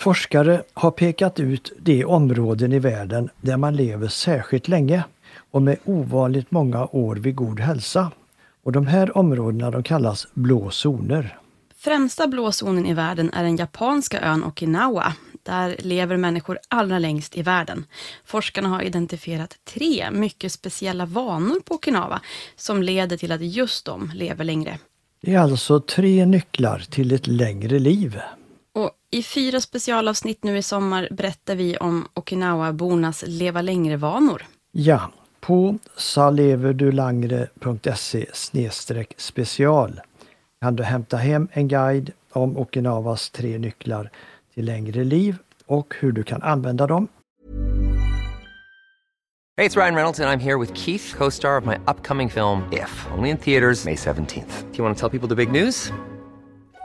Forskare har pekat ut de områden i världen där man lever särskilt länge och med ovanligt många år vid god hälsa. Och de här områdena de kallas blå zoner. Främsta blå zonen i världen är den japanska ön Okinawa. Där lever människor allra längst i världen. Forskarna har identifierat tre mycket speciella vanor på Okinawa som leder till att just de lever längre. Det är alltså tre nycklar till ett längre liv. I fyra specialavsnitt nu i sommar berättar vi om Okinawa-bornas leva längre-vanor. Ja, på saleverdulangre.se special kan du hämta hem en guide om Okinawas tre nycklar till längre liv och hur du kan använda dem. Hej, det är Ryan Reynolds och jag är här med Keith, co-star of my upcoming film If, only in theaters May 17th. Do you want to tell people the big news?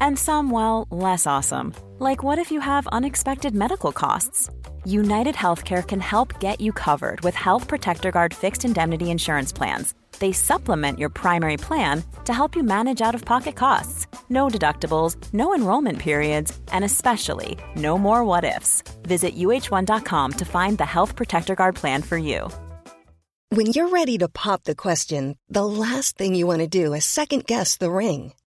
And some, well, less awesome. Like what if you have unexpected medical costs? United Healthcare can help get you covered with Health Protector Guard fixed indemnity insurance plans. They supplement your primary plan to help you manage out of pocket costs. No deductibles, no enrollment periods, and especially no more what ifs. Visit uh1.com to find the Health Protector Guard plan for you. When you're ready to pop the question, the last thing you want to do is second guess the ring.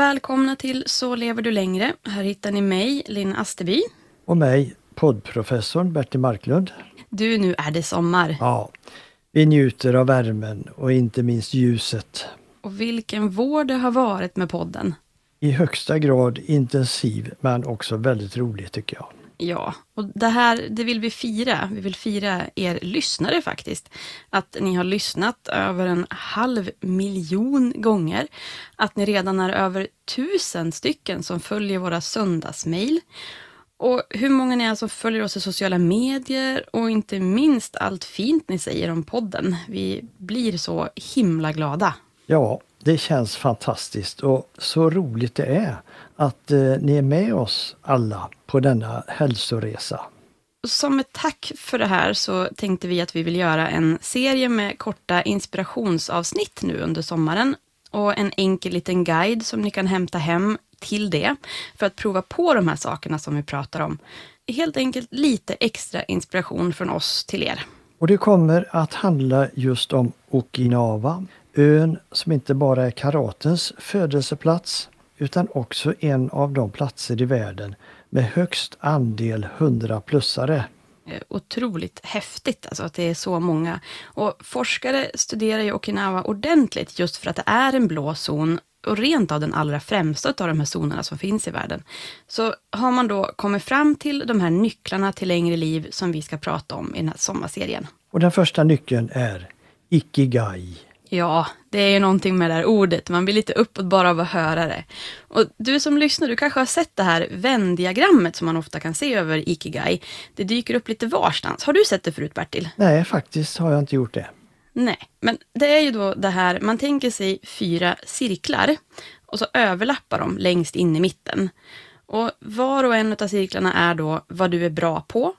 Välkomna till Så lever du längre. Här hittar ni mig, Linn Asterby. Och mig, poddprofessorn Bertil Marklund. Du, nu är det sommar. Ja, vi njuter av värmen och inte minst ljuset. Och vilken vår det har varit med podden. I högsta grad intensiv men också väldigt rolig tycker jag. Ja, och det här det vill vi fira. Vi vill fira er lyssnare faktiskt. Att ni har lyssnat över en halv miljon gånger. Att ni redan är över tusen stycken som följer våra söndagsmail. Och hur många ni är som följer oss i sociala medier och inte minst allt fint ni säger om podden. Vi blir så himla glada. Ja, det känns fantastiskt och så roligt det är att eh, ni är med oss alla på denna hälsoresa. Som ett tack för det här så tänkte vi att vi vill göra en serie med korta inspirationsavsnitt nu under sommaren och en enkel liten guide som ni kan hämta hem till det för att prova på de här sakerna som vi pratar om. Helt enkelt lite extra inspiration från oss till er. Och det kommer att handla just om Okinawa, ön som inte bara är karatens födelseplats utan också en av de platser i världen med högst andel 100-plussare. Eh, otroligt häftigt alltså att det är så många. Och forskare studerar ju Okinawa ordentligt just för att det är en blå zon och rent av den allra främsta av de här zonerna som finns i världen. Så har man då kommit fram till de här nycklarna till längre liv som vi ska prata om i den här sommarserien. Och den första nyckeln är Ikigai. Ja, det är ju någonting med det här ordet. Man blir lite uppåt bara av att höra det. Och du som lyssnar, du kanske har sett det här vändiagrammet som man ofta kan se över Ikigai. Det dyker upp lite varstans. Har du sett det förut Bertil? Nej, faktiskt har jag inte gjort det. Nej, men det är ju då det här, man tänker sig fyra cirklar och så överlappar de längst in i mitten. Och var och en av cirklarna är då vad du är bra på,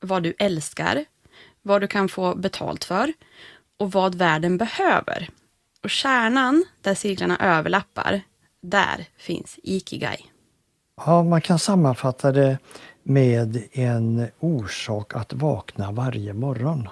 vad du älskar, vad du kan få betalt för och vad världen behöver. Och kärnan, där cirklarna överlappar, där finns Ikigai. Ja, man kan sammanfatta det med en orsak att vakna varje morgon.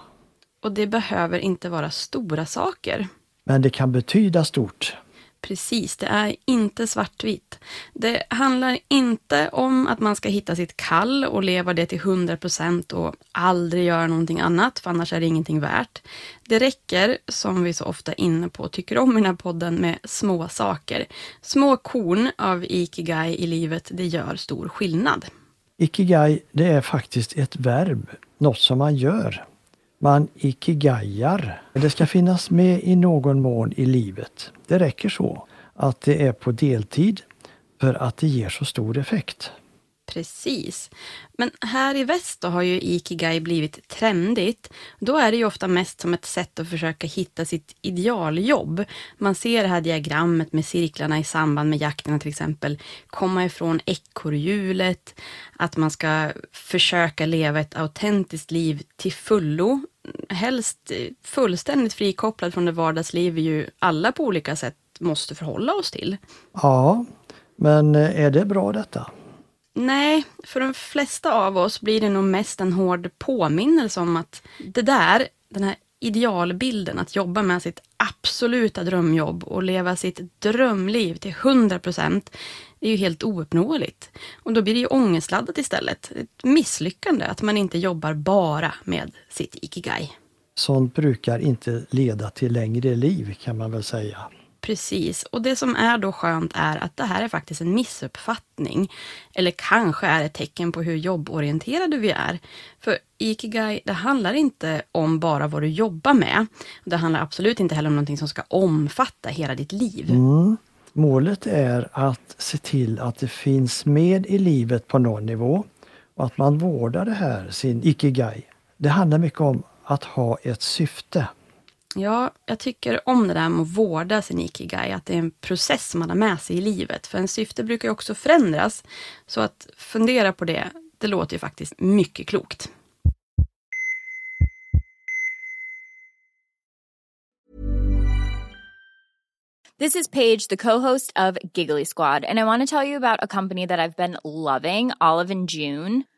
Och det behöver inte vara stora saker. Men det kan betyda stort. Precis, det är inte svartvitt. Det handlar inte om att man ska hitta sitt kall och leva det till 100% och aldrig göra någonting annat, för annars är det ingenting värt. Det räcker, som vi så ofta är inne på och tycker om i den här podden, med små saker. Små korn av ikigai i livet, det gör stor skillnad. Ikigai, det är faktiskt ett verb, något som man gör. Man ikigaiar. Det ska finnas med i någon mån i livet. Det räcker så att det är på deltid för att det ger så stor effekt. Precis. Men här i väst då har ju Ikigai blivit trendigt. Då är det ju ofta mest som ett sätt att försöka hitta sitt idealjobb. Man ser det här diagrammet med cirklarna i samband med jakterna till exempel. Komma ifrån ekorrhjulet, att man ska försöka leva ett autentiskt liv till fullo. Helst fullständigt frikopplad från det vardagsliv vi ju alla på olika sätt måste förhålla oss till. Ja, men är det bra detta? Nej, för de flesta av oss blir det nog mest en hård påminnelse om att det där, den här idealbilden, att jobba med sitt absoluta drömjobb och leva sitt drömliv till 100 procent, är ju helt ouppnåeligt. Och då blir det ju ångestladdat istället. Ett misslyckande att man inte jobbar bara med sitt ikigai. Sånt brukar inte leda till längre liv kan man väl säga. Precis, och det som är då skönt är att det här är faktiskt en missuppfattning. Eller kanske är ett tecken på hur jobborienterade vi är. För Ikigai, det handlar inte om bara vad du jobbar med. Det handlar absolut inte heller om någonting som ska omfatta hela ditt liv. Mm. Målet är att se till att det finns med i livet på någon nivå och att man vårdar det här, sin Ikigai. Det handlar mycket om att ha ett syfte. Ja, jag tycker om det där med att vårda sin ikigai, att det är en process man har med sig i livet. För en syfte brukar ju också förändras. Så att fundera på det, det låter ju faktiskt mycket klokt. This is Paige, the co-host of Giggly Squad, and I want to tell you about a company that I've been loving, Olive and June.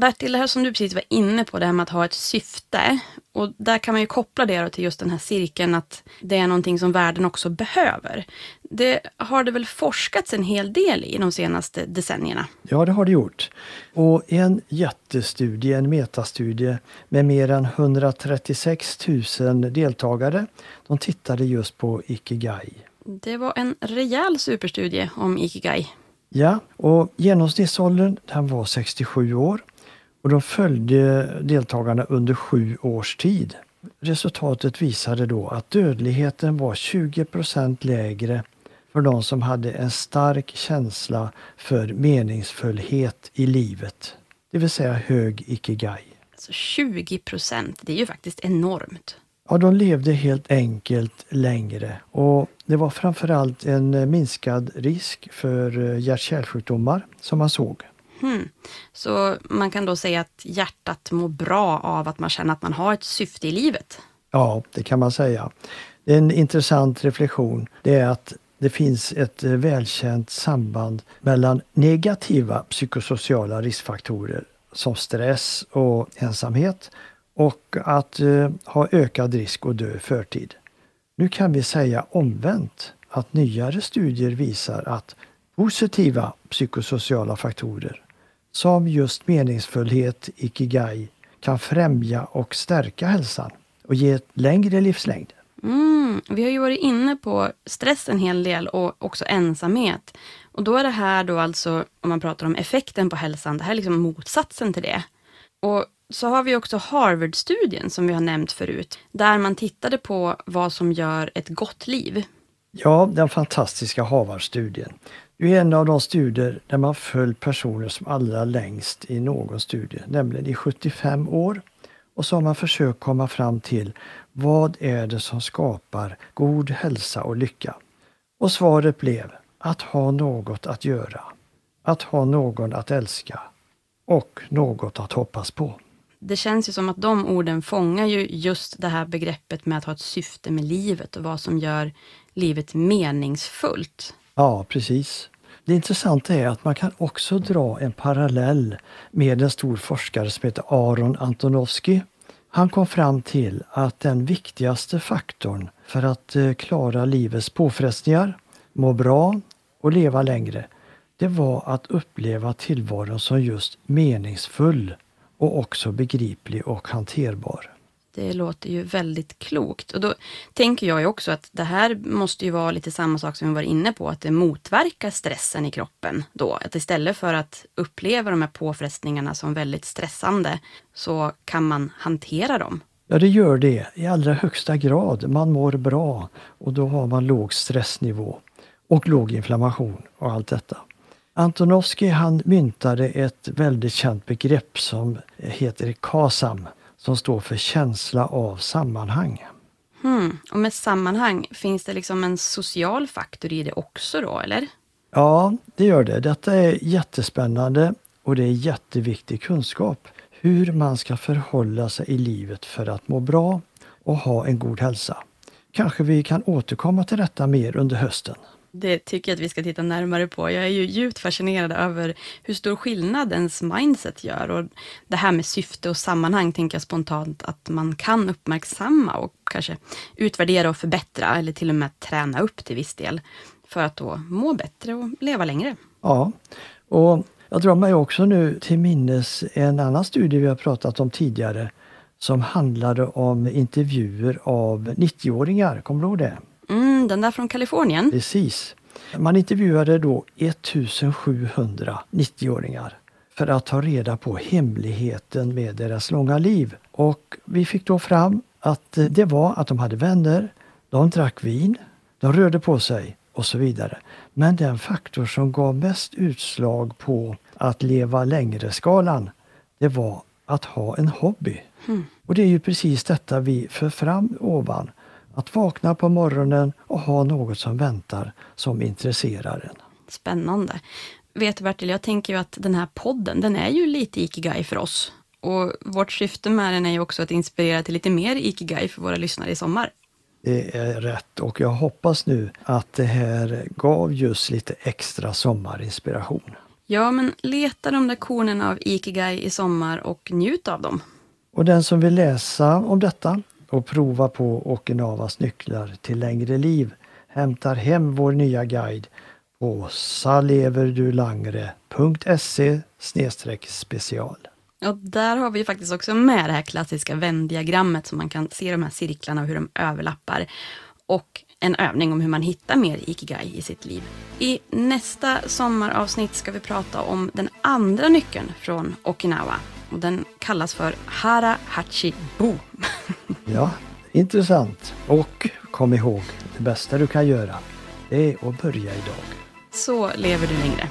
Bertil, det här som du precis var inne på, det här med att ha ett syfte. Och där kan man ju koppla det till just den här cirkeln att det är någonting som världen också behöver. Det har det väl forskats en hel del i de senaste decennierna? Ja, det har det gjort. Och en jättestudie, en metastudie med mer än 136 000 deltagare, de tittade just på Ikigai. Det var en rejäl superstudie om Ikigai. Ja, och genomsnittsåldern den var 67 år och de följde deltagarna under sju års tid. Resultatet visade då att dödligheten var 20% lägre för de som hade en stark känsla för meningsfullhet i livet, det vill säga hög ikigai. Alltså 20 procent, det är ju faktiskt enormt. Ja, de levde helt enkelt längre och det var framförallt en minskad risk för hjärt-kärlsjukdomar som man såg. Hmm. Så man kan då säga att hjärtat mår bra av att man känner att man har ett syfte i livet? Ja, det kan man säga. En intressant reflektion det är att det finns ett eh, välkänt samband mellan negativa psykosociala riskfaktorer som stress och ensamhet och att eh, ha ökad risk att dö i förtid. Nu kan vi säga omvänt att nyare studier visar att positiva psykosociala faktorer som just meningsfullhet, ikigai, kan främja och stärka hälsan och ge ett längre livslängd. Mm, vi har ju varit inne på stress en hel del och också ensamhet. Och då är det här då alltså, om man pratar om effekten på hälsan, det här är liksom motsatsen till det. Och så har vi också Harvard-studien som vi har nämnt förut, där man tittade på vad som gör ett gott liv. Ja, den fantastiska Harvard-studien ju en av de studier där man följt personer som allra längst i någon studie, nämligen i 75 år. Och så har man försökt komma fram till vad är det som skapar god hälsa och lycka? Och svaret blev att ha något att göra, att ha någon att älska och något att hoppas på. Det känns ju som att de orden fångar ju just det här begreppet med att ha ett syfte med livet och vad som gör livet meningsfullt. Ja, precis. Det intressanta är att man kan också dra en parallell med en stor forskare som heter Aron Antonovsky. Han kom fram till att den viktigaste faktorn för att eh, klara livets påfrestningar, må bra och leva längre, det var att uppleva tillvaron som just meningsfull och också begriplig och hanterbar. Det låter ju väldigt klokt. Och då tänker jag ju också att det här måste ju vara lite samma sak som vi var inne på, att det motverkar stressen i kroppen då. Att istället för att uppleva de här påfrestningarna som väldigt stressande, så kan man hantera dem. Ja, det gör det i allra högsta grad. Man mår bra och då har man låg stressnivå och låg inflammation och allt detta. Antonovsky han myntade ett väldigt känt begrepp som heter KASAM som står för känsla av sammanhang. Hmm. Och med sammanhang, finns det liksom en social faktor i det också då, eller? Ja, det gör det. Detta är jättespännande och det är jätteviktig kunskap. Hur man ska förhålla sig i livet för att må bra och ha en god hälsa. Kanske vi kan återkomma till detta mer under hösten. Det tycker jag att vi ska titta närmare på. Jag är ju djupt fascinerad över hur stor skillnad ens mindset gör. Och det här med syfte och sammanhang tänker jag spontant att man kan uppmärksamma och kanske utvärdera och förbättra eller till och med träna upp till viss del för att då må bättre och leva längre. Ja, och jag drar mig också nu till minnes en annan studie vi har pratat om tidigare som handlade om intervjuer av 90-åringar. Kommer du ihåg det? Mm, den där från Kalifornien? Precis. Man intervjuade då 1700 90-åringar för att ta reda på hemligheten med deras långa liv. Och vi fick då fram att det var att de hade vänner, de drack vin, de rörde på sig och så vidare. Men den faktor som gav mest utslag på att leva längre-skalan, det var att ha en hobby. Mm. Och det är ju precis detta vi för fram ovan. Att vakna på morgonen och ha något som väntar som intresserar en. Spännande. Vet du Bertil, jag tänker ju att den här podden, den är ju lite ikigai för oss. Och vårt syfte med den är ju också att inspirera till lite mer ikigai för våra lyssnare i sommar. Det är rätt och jag hoppas nu att det här gav just lite extra sommarinspiration. Ja, men leta de där kornen av ikigai i sommar och njut av dem. Och den som vill läsa om detta och prova på Okinawas nycklar till längre liv hämtar hem vår nya guide på saleverdulangre.se special. Och där har vi faktiskt också med det här klassiska vändiagrammet så man kan se de här cirklarna och hur de överlappar. Och en övning om hur man hittar mer ikigai i sitt liv. I nästa sommaravsnitt ska vi prata om den andra nyckeln från Okinawa. Och den kallas för Hara Hachi Bu. ja, intressant. Och kom ihåg, det bästa du kan göra, det är att börja idag. Så lever du längre.